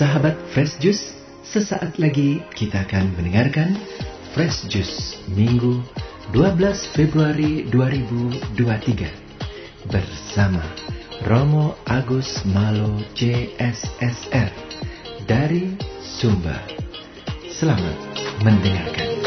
Sahabat Fresh Juice, sesaat lagi kita akan mendengarkan Fresh Juice Minggu 12 Februari 2023 bersama Romo Agus Malo CSSR dari Sumba. Selamat mendengarkan.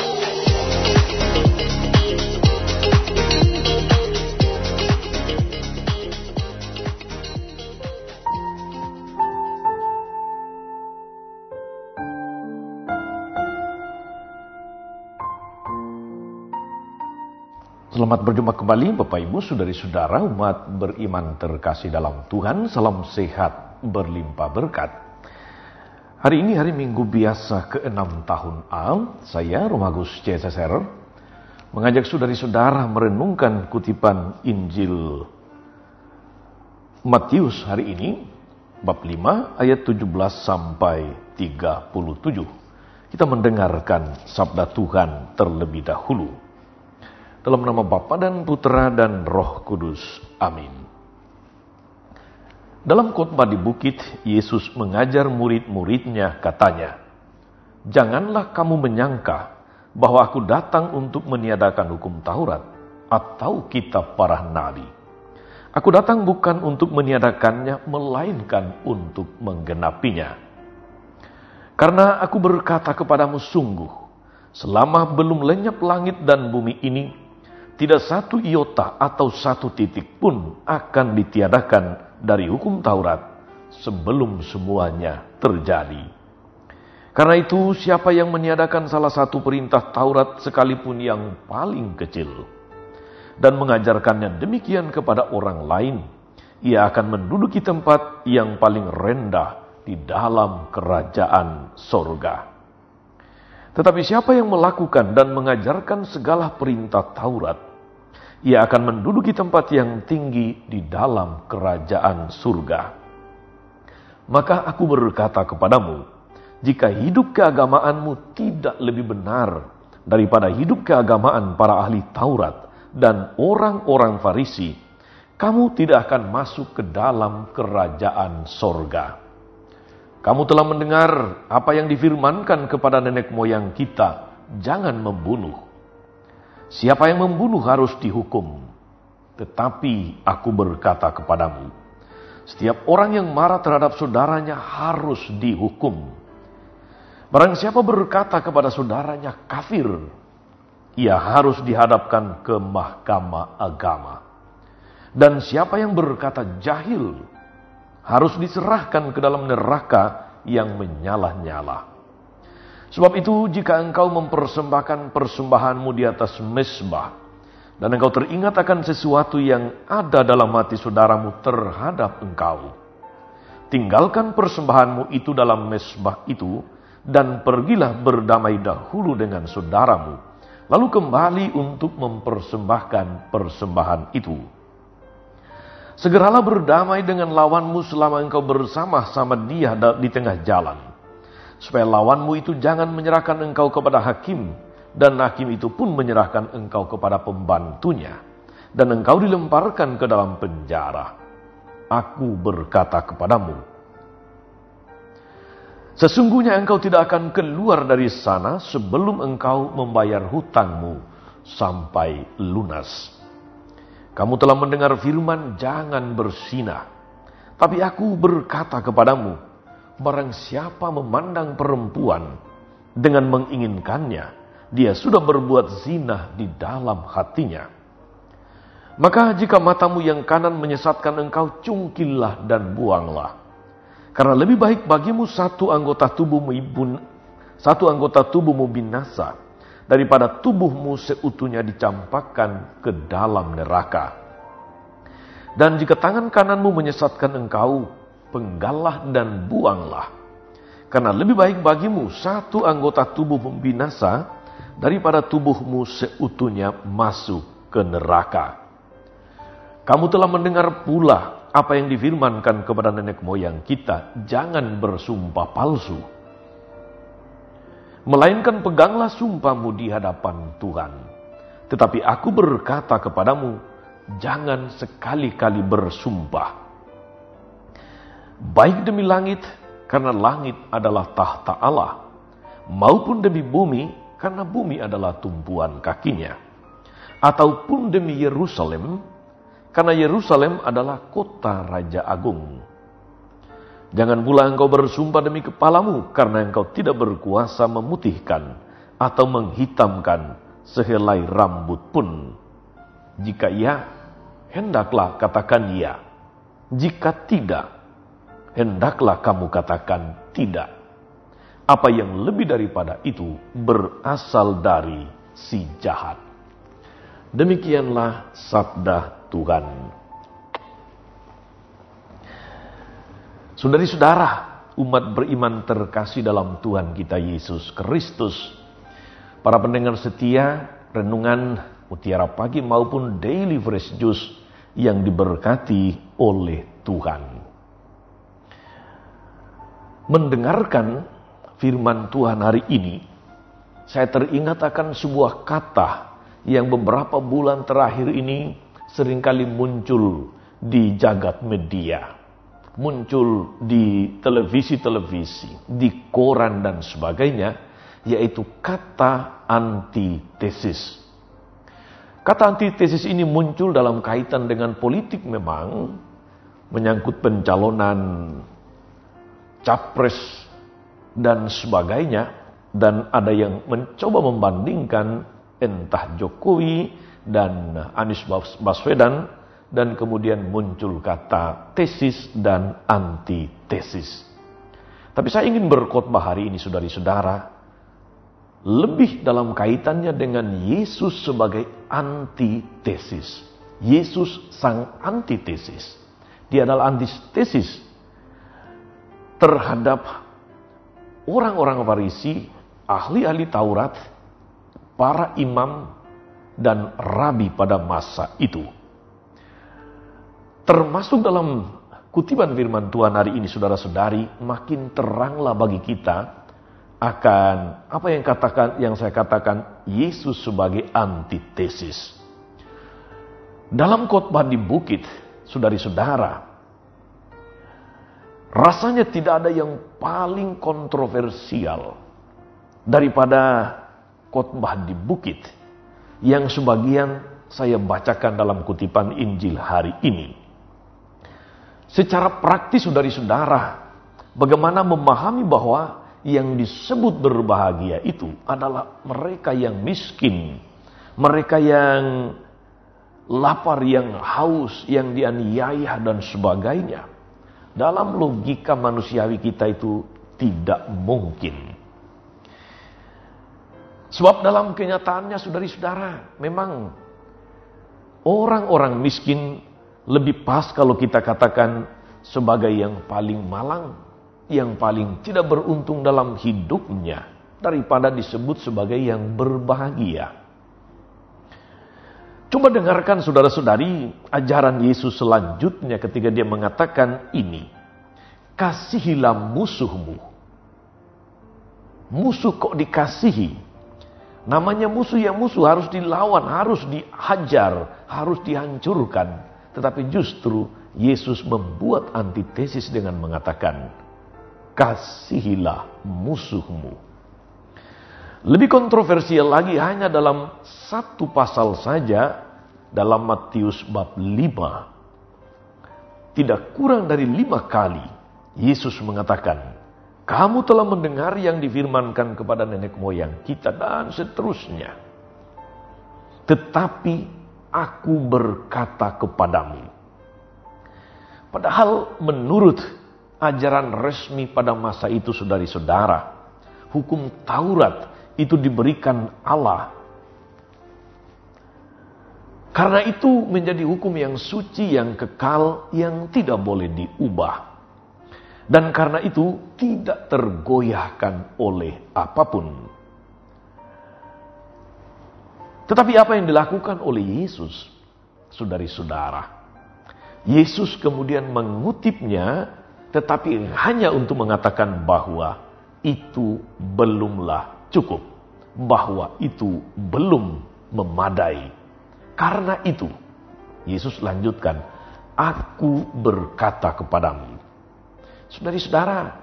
Selamat berjumpa kembali Bapak Ibu Saudari-saudara umat beriman terkasih dalam Tuhan. Salam sehat berlimpah berkat. Hari ini hari Minggu biasa ke-6 tahun A. Saya Romagus CSSR mengajak saudari-saudara merenungkan kutipan Injil Matius hari ini bab 5 ayat 17 sampai 37. Kita mendengarkan sabda Tuhan terlebih dahulu. Dalam nama Bapa dan Putra dan Roh Kudus. Amin. Dalam khotbah di bukit, Yesus mengajar murid-muridnya katanya, Janganlah kamu menyangka bahwa aku datang untuk meniadakan hukum Taurat atau kitab para nabi. Aku datang bukan untuk meniadakannya, melainkan untuk menggenapinya. Karena aku berkata kepadamu sungguh, selama belum lenyap langit dan bumi ini, tidak satu iota atau satu titik pun akan ditiadakan dari hukum Taurat sebelum semuanya terjadi. Karena itu, siapa yang meniadakan salah satu perintah Taurat sekalipun yang paling kecil dan mengajarkannya demikian kepada orang lain, ia akan menduduki tempat yang paling rendah di dalam kerajaan sorga. Tetapi siapa yang melakukan dan mengajarkan segala perintah Taurat, ia akan menduduki tempat yang tinggi di dalam kerajaan surga. Maka aku berkata kepadamu, jika hidup keagamaanmu tidak lebih benar daripada hidup keagamaan para ahli Taurat dan orang-orang Farisi, kamu tidak akan masuk ke dalam kerajaan sorga. Kamu telah mendengar apa yang difirmankan kepada nenek moyang kita, jangan membunuh. Siapa yang membunuh harus dihukum. Tetapi aku berkata kepadamu, setiap orang yang marah terhadap saudaranya harus dihukum. Barang siapa berkata kepada saudaranya kafir, ia harus dihadapkan ke mahkamah agama. Dan siapa yang berkata jahil, harus diserahkan ke dalam neraka yang menyala-nyala. Sebab itu jika engkau mempersembahkan persembahanmu di atas mesbah, dan engkau teringat akan sesuatu yang ada dalam hati saudaramu terhadap engkau, tinggalkan persembahanmu itu dalam mesbah itu, dan pergilah berdamai dahulu dengan saudaramu, lalu kembali untuk mempersembahkan persembahan itu. Segeralah berdamai dengan lawanmu selama engkau bersama-sama dia di tengah jalan. Supaya lawanmu itu jangan menyerahkan engkau kepada hakim, dan hakim itu pun menyerahkan engkau kepada pembantunya, dan engkau dilemparkan ke dalam penjara. Aku berkata kepadamu, Sesungguhnya engkau tidak akan keluar dari sana sebelum engkau membayar hutangmu sampai lunas. Kamu telah mendengar firman, "Jangan bersinah." Tapi aku berkata kepadamu, barang siapa memandang perempuan dengan menginginkannya, dia sudah berbuat zina di dalam hatinya. Maka jika matamu yang kanan menyesatkan engkau, cungkillah dan buanglah. Karena lebih baik bagimu satu anggota tubuhmu ibun, satu anggota tubuhmu binasa daripada tubuhmu seutuhnya dicampakkan ke dalam neraka. Dan jika tangan kananmu menyesatkan engkau, penggalah dan buanglah. Karena lebih baik bagimu satu anggota tubuhmu binasa daripada tubuhmu seutuhnya masuk ke neraka. Kamu telah mendengar pula apa yang difirmankan kepada nenek moyang kita, jangan bersumpah palsu Melainkan peganglah sumpahmu di hadapan Tuhan. Tetapi aku berkata kepadamu, jangan sekali-kali bersumpah. Baik demi langit, karena langit adalah tahta Allah, maupun demi bumi, karena bumi adalah tumpuan kakinya. Ataupun demi Yerusalem, karena Yerusalem adalah kota Raja Agung. Jangan pula engkau bersumpah demi kepalamu, karena engkau tidak berkuasa memutihkan atau menghitamkan sehelai rambut pun. Jika iya, hendaklah katakan iya. Jika tidak, hendaklah kamu katakan tidak. Apa yang lebih daripada itu berasal dari si jahat. Demikianlah sabda Tuhan. Saudari-saudara, umat beriman terkasih dalam Tuhan kita Yesus Kristus. Para pendengar setia, renungan mutiara pagi maupun daily fresh juice yang diberkati oleh Tuhan mendengarkan firman Tuhan hari ini, saya teringat akan sebuah kata yang beberapa bulan terakhir ini sering kali muncul di jagat media. Muncul di televisi-televisi, di koran dan sebagainya, yaitu kata antitesis. Kata antitesis ini muncul dalam kaitan dengan politik memang, menyangkut pencalonan capres dan sebagainya dan ada yang mencoba membandingkan entah Jokowi dan Anies Baswedan dan kemudian muncul kata tesis dan antitesis. Tapi saya ingin berkhotbah hari ini saudari-saudara lebih dalam kaitannya dengan Yesus sebagai antitesis. Yesus sang antitesis. Dia adalah antitesis terhadap orang-orang Farisi, ahli-ahli Taurat, para imam, dan rabi pada masa itu. Termasuk dalam kutipan firman Tuhan hari ini, saudara-saudari, makin teranglah bagi kita akan apa yang katakan yang saya katakan Yesus sebagai antitesis. Dalam khotbah di bukit, saudari-saudara, Rasanya tidak ada yang paling kontroversial daripada khotbah di bukit yang sebagian saya bacakan dalam kutipan Injil hari ini. Secara praktis saudari-saudara, bagaimana memahami bahwa yang disebut berbahagia itu adalah mereka yang miskin, mereka yang lapar, yang haus, yang dianiaya dan sebagainya. Dalam logika manusiawi kita itu tidak mungkin. Sebab dalam kenyataannya saudari-saudara, memang orang-orang miskin lebih pas kalau kita katakan sebagai yang paling malang, yang paling tidak beruntung dalam hidupnya daripada disebut sebagai yang berbahagia. Coba dengarkan saudara-saudari ajaran Yesus selanjutnya ketika dia mengatakan ini. Kasihilah musuhmu. Musuh kok dikasihi? Namanya musuh yang musuh harus dilawan, harus dihajar, harus dihancurkan. Tetapi justru Yesus membuat antitesis dengan mengatakan, kasihilah musuhmu. Lebih kontroversial lagi hanya dalam satu pasal saja dalam Matius bab 5. Tidak kurang dari lima kali Yesus mengatakan, kamu telah mendengar yang difirmankan kepada nenek moyang kita dan seterusnya. Tetapi aku berkata kepadamu. Padahal menurut ajaran resmi pada masa itu saudari-saudara, hukum Taurat itu diberikan Allah. Karena itu menjadi hukum yang suci, yang kekal, yang tidak boleh diubah. Dan karena itu tidak tergoyahkan oleh apa pun. Tetapi apa yang dilakukan oleh Yesus, saudari-saudara? Yesus kemudian mengutipnya, tetapi hanya untuk mengatakan bahwa itu belumlah cukup. Bahwa itu belum memadai. Karena itu, Yesus lanjutkan, Aku berkata kepadamu. Saudari-saudara,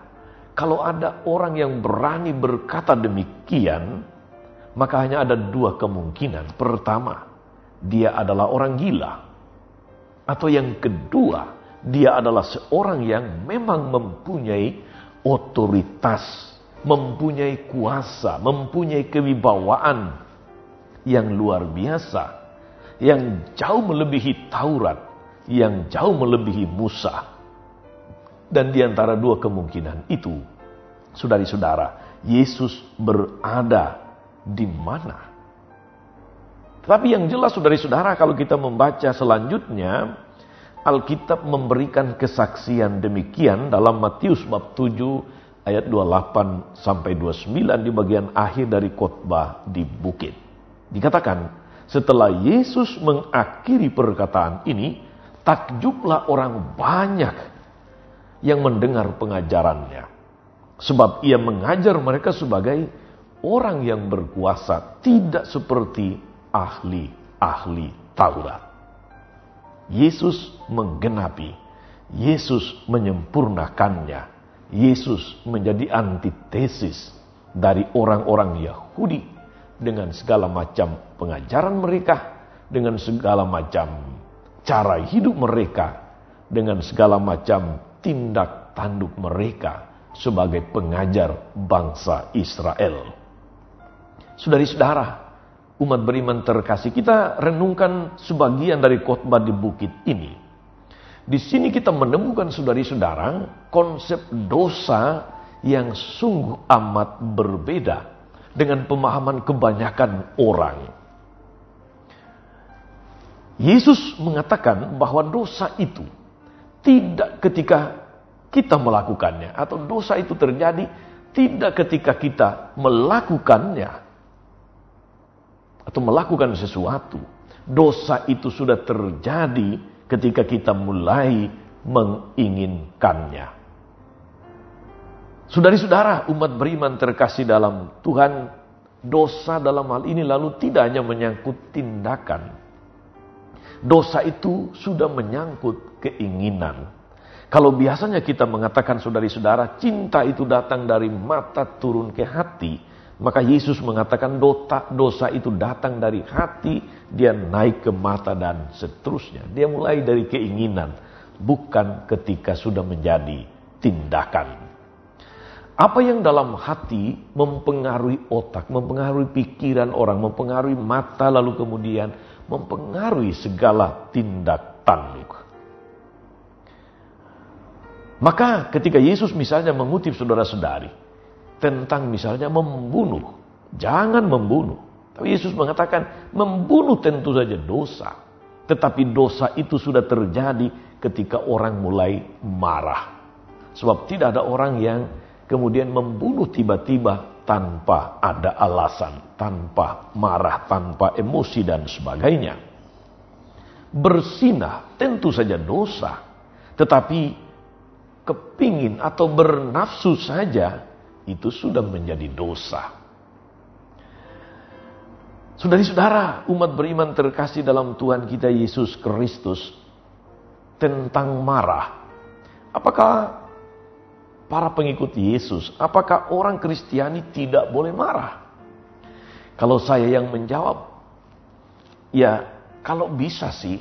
Kalau ada orang yang berani berkata demikian, maka hanya ada dua kemungkinan. Pertama, dia adalah orang gila. Atau yang kedua, dia adalah seorang yang memang mempunyai otoritas, mempunyai kuasa, mempunyai kewibawaan yang luar biasa, yang jauh melebihi Taurat, yang jauh melebihi Musa. Dan di antara dua kemungkinan itu, saudari-saudara, Yesus berada di mana? Tapi yang jelas saudari-saudara kalau kita membaca selanjutnya, Alkitab memberikan kesaksian demikian dalam Matius bab 7 ayat 28 sampai 29 di bagian akhir dari khotbah di bukit. Dikatakan, setelah Yesus mengakhiri perkataan ini, takjublah orang banyak yang mendengar pengajarannya. Sebab ia mengajar mereka sebagai orang yang berkuasa tidak seperti ahli-ahli Taurat. Yesus menggenapi, Yesus menyempurnakannya, Yesus menjadi antitesis dari orang-orang Yahudi dengan segala macam pengajaran mereka, dengan segala macam cara hidup mereka, dengan segala macam tindak tanduk mereka sebagai pengajar bangsa Israel. Saudari-saudara, umat beriman terkasih, kita renungkan sebagian dari khotbah di bukit ini. Di sini kita menemukan saudari-saudara konsep dosa yang sungguh amat berbeda dengan pemahaman kebanyakan orang. Yesus mengatakan bahwa dosa itu tidak ketika kita melakukannya atau dosa itu terjadi tidak ketika kita melakukannya atau melakukan sesuatu, dosa itu sudah terjadi ketika kita mulai menginginkannya. Saudari-saudara, umat beriman terkasih dalam Tuhan, dosa dalam hal ini lalu tidak hanya menyangkut tindakan. Dosa itu sudah menyangkut keinginan. Kalau biasanya kita mengatakan saudari-saudara, cinta itu datang dari mata turun ke hati, maka Yesus mengatakan dosa, dosa itu datang dari hati, dia naik ke mata dan seterusnya. Dia mulai dari keinginan, bukan ketika sudah menjadi tindakan. Apa yang dalam hati mempengaruhi otak, mempengaruhi pikiran orang, mempengaruhi mata, lalu kemudian mempengaruhi segala tindak tanduk. Maka ketika Yesus misalnya mengutip saudara-saudari, tentang misalnya membunuh. Jangan membunuh. Tapi Yesus mengatakan membunuh tentu saja dosa. Tetapi dosa itu sudah terjadi ketika orang mulai marah. Sebab tidak ada orang yang kemudian membunuh tiba-tiba tanpa ada alasan, tanpa marah, tanpa emosi dan sebagainya. Bersinah tentu saja dosa. Tetapi kepingin atau bernafsu saja itu sudah menjadi dosa. Saudari-saudara, umat beriman terkasih dalam Tuhan kita Yesus Kristus tentang marah. Apakah para pengikut Yesus, apakah orang Kristiani tidak boleh marah? Kalau saya yang menjawab, ya kalau bisa sih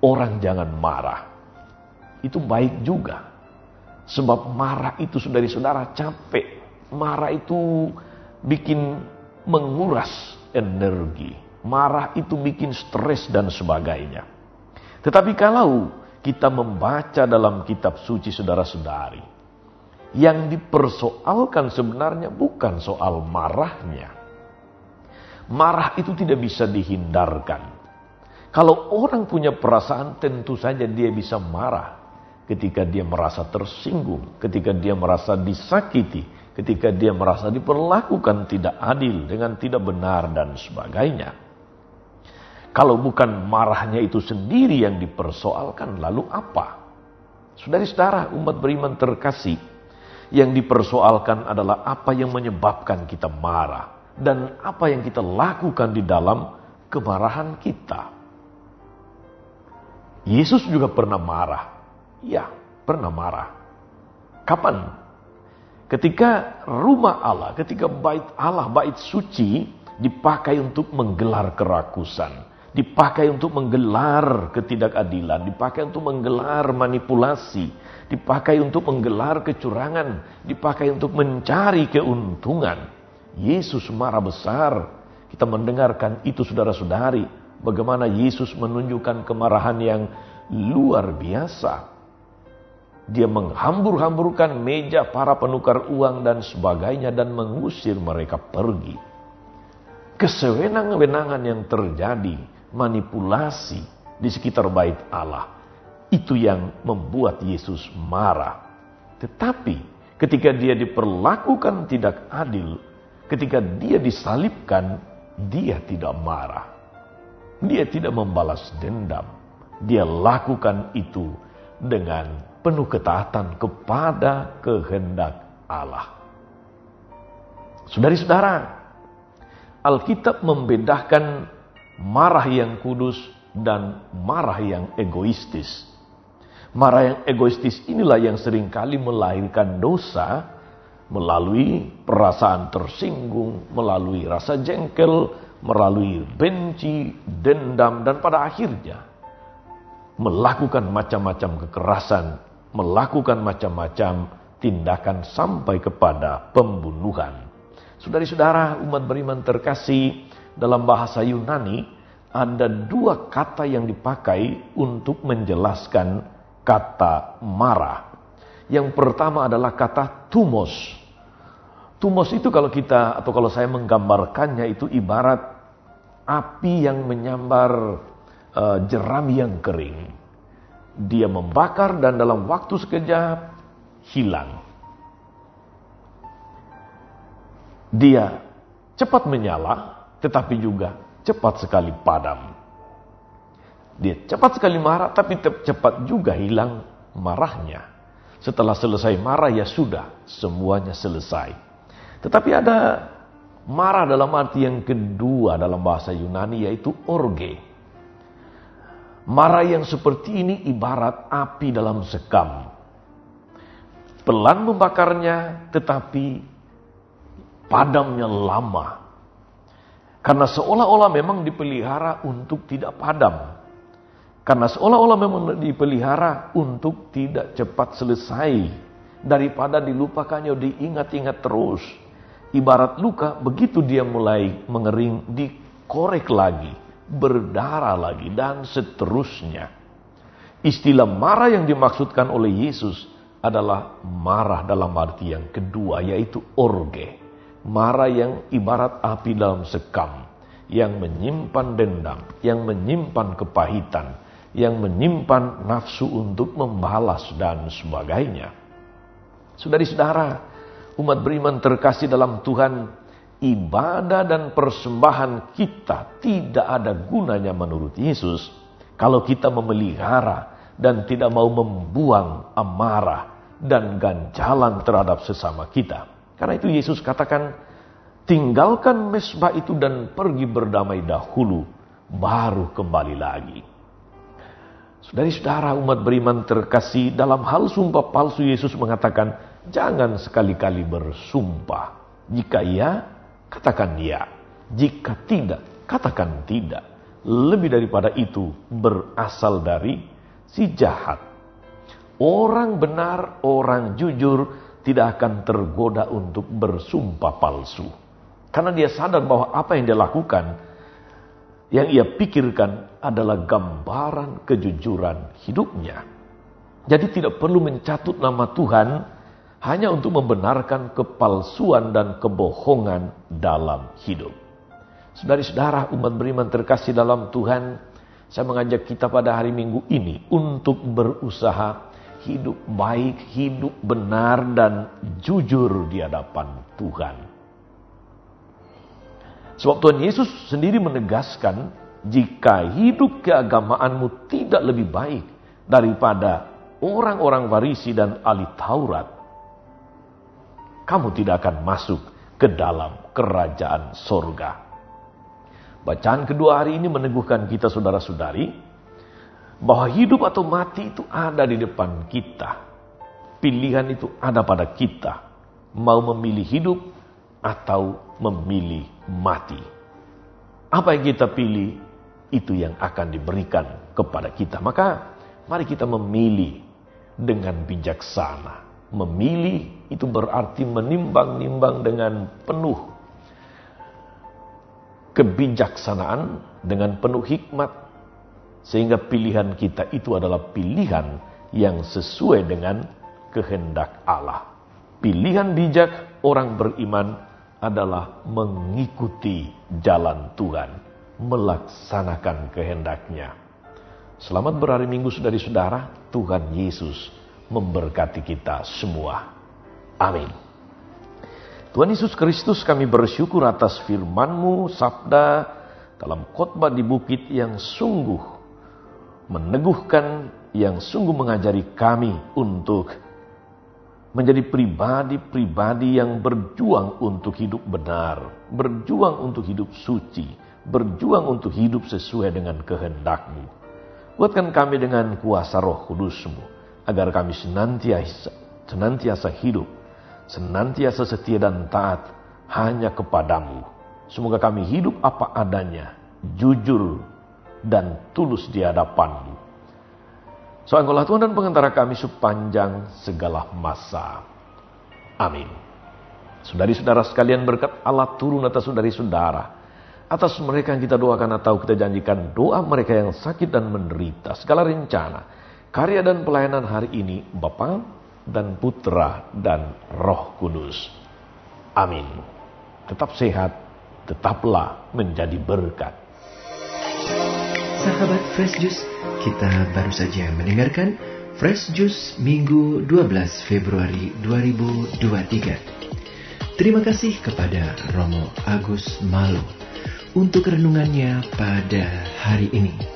orang jangan marah. Itu baik juga. Sebab marah itu saudari-saudara capek. Marah itu bikin menguras energi. Marah itu bikin stres dan sebagainya. Tetapi kalau kita membaca dalam kitab suci saudara-saudari. Yang dipersoalkan sebenarnya bukan soal marahnya. Marah itu tidak bisa dihindarkan. Kalau orang punya perasaan tentu saja dia bisa marah ketika dia merasa tersinggung, ketika dia merasa disakiti, ketika dia merasa diperlakukan tidak adil dengan tidak benar dan sebagainya. Kalau bukan marahnya itu sendiri yang dipersoalkan, lalu apa? Saudari-saudara, umat beriman terkasih, yang dipersoalkan adalah apa yang menyebabkan kita marah dan apa yang kita lakukan di dalam kemarahan kita. Yesus juga pernah marah Ya, pernah marah. Kapan? Ketika rumah Allah, ketika bait Allah, bait suci dipakai untuk menggelar kerakusan, dipakai untuk menggelar ketidakadilan, dipakai untuk menggelar manipulasi, dipakai untuk menggelar kecurangan, dipakai untuk mencari keuntungan. Yesus marah besar. Kita mendengarkan itu saudara-saudari, bagaimana Yesus menunjukkan kemarahan yang luar biasa. Dia menghambur-hamburkan meja para penukar uang dan sebagainya dan mengusir mereka pergi. Kesewenang-wenangan yang terjadi, manipulasi di sekitar bait Allah. Itu yang membuat Yesus marah. Tetapi ketika dia diperlakukan tidak adil, ketika dia disalibkan, dia tidak marah. Dia tidak membalas dendam. Dia lakukan itu dengan penuh ketaatan kepada kehendak Allah. Saudari-saudara, Alkitab membedakan marah yang kudus dan marah yang egoistis. Marah yang egoistis inilah yang sering kali melahirkan dosa melalui perasaan tersinggung, melalui rasa jengkel, melalui benci, dendam, dan pada akhirnya melakukan macam-macam kekerasan, melakukan macam-macam tindakan sampai kepada pembunuhan. Saudari-saudara, umat beriman terkasih, dalam bahasa Yunani ada dua kata yang dipakai untuk menjelaskan kata marah. Yang pertama adalah kata tumos. Tumos itu kalau kita atau kalau saya menggambarkannya itu ibarat api yang menyambar uh, jerami yang kering. Dia membakar dan dalam waktu sekejap hilang. Dia cepat menyala, tetapi juga cepat sekali padam. Dia cepat sekali marah, tapi cepat juga hilang marahnya. Setelah selesai marah, ya sudah, semuanya selesai. Tetapi ada marah dalam arti yang kedua dalam bahasa Yunani, yaitu orge. Marah yang seperti ini ibarat api dalam sekam. Pelan membakarnya, tetapi padamnya lama. Karena seolah-olah memang dipelihara untuk tidak padam. Karena seolah-olah memang dipelihara untuk tidak cepat selesai. Daripada dilupakannya, diingat-ingat terus. Ibarat luka, begitu dia mulai mengering, dikorek lagi berdarah lagi, dan seterusnya. Istilah marah yang dimaksudkan oleh Yesus adalah marah dalam arti yang kedua, yaitu orge. Marah yang ibarat api dalam sekam, yang menyimpan dendam, yang menyimpan kepahitan, yang menyimpan nafsu untuk membalas dan sebagainya. Saudari-saudara, umat beriman terkasih dalam Tuhan, ibadah dan persembahan kita tidak ada gunanya menurut Yesus kalau kita memelihara dan tidak mau membuang amarah dan ganjalan terhadap sesama kita. Karena itu Yesus katakan, tinggalkan mesbah itu dan pergi berdamai dahulu, baru kembali lagi. Saudari-saudara umat beriman terkasih dalam hal sumpah palsu Yesus mengatakan, jangan sekali-kali bersumpah. Jika iya, katakan ya. Jika tidak, katakan tidak. Lebih daripada itu berasal dari si jahat. Orang benar, orang jujur tidak akan tergoda untuk bersumpah palsu. Karena dia sadar bahwa apa yang dia lakukan, yang ia pikirkan adalah gambaran kejujuran hidupnya. Jadi tidak perlu mencatut nama Tuhan hanya untuk membenarkan kepalsuan dan kebohongan dalam hidup. Saudari-saudara umat beriman terkasih dalam Tuhan, saya mengajak kita pada hari Minggu ini untuk berusaha hidup baik, hidup benar dan jujur di hadapan Tuhan. Sebab Tuhan Yesus sendiri menegaskan, jika hidup keagamaanmu tidak lebih baik daripada orang-orang Farisi dan ahli Taurat, kamu tidak akan masuk ke dalam kerajaan sorga. Bacaan kedua hari ini meneguhkan kita saudara-saudari bahwa hidup atau mati itu ada di depan kita. Pilihan itu ada pada kita. Mau memilih hidup atau memilih mati. Apa yang kita pilih, itu yang akan diberikan kepada kita. Maka mari kita memilih dengan bijaksana. Memilih itu berarti menimbang-nimbang dengan penuh kebijaksanaan, dengan penuh hikmat, sehingga pilihan kita itu adalah pilihan yang sesuai dengan kehendak Allah. Pilihan bijak orang beriman adalah mengikuti jalan Tuhan, melaksanakan kehendaknya. Selamat berhari Minggu saudari-saudara, Tuhan Yesus memberkati kita semua. Amin. Tuhan Yesus Kristus kami bersyukur atas firman-Mu, sabda dalam khotbah di bukit yang sungguh meneguhkan, yang sungguh mengajari kami untuk menjadi pribadi-pribadi yang berjuang untuk hidup benar, berjuang untuk hidup suci, berjuang untuk hidup sesuai dengan kehendak-Mu. Buatkan kami dengan kuasa roh kudus-Mu, agar kami senantiasa, senantiasa hidup, senantiasa setia dan taat hanya kepadamu. Semoga kami hidup apa adanya, jujur dan tulus di hadapanmu So engkaulah Tuhan dan pengantara kami sepanjang segala masa. Amin. Saudari-saudara sekalian berkat Allah turun atas saudari-saudara. Atas mereka yang kita doakan atau kita janjikan doa mereka yang sakit dan menderita. Segala rencana, karya dan pelayanan hari ini Bapa dan Putra dan Roh Kudus. Amin. Tetap sehat, tetaplah menjadi berkat. Sahabat Fresh Juice, kita baru saja mendengarkan Fresh Juice Minggu 12 Februari 2023. Terima kasih kepada Romo Agus Malu untuk renungannya pada hari ini.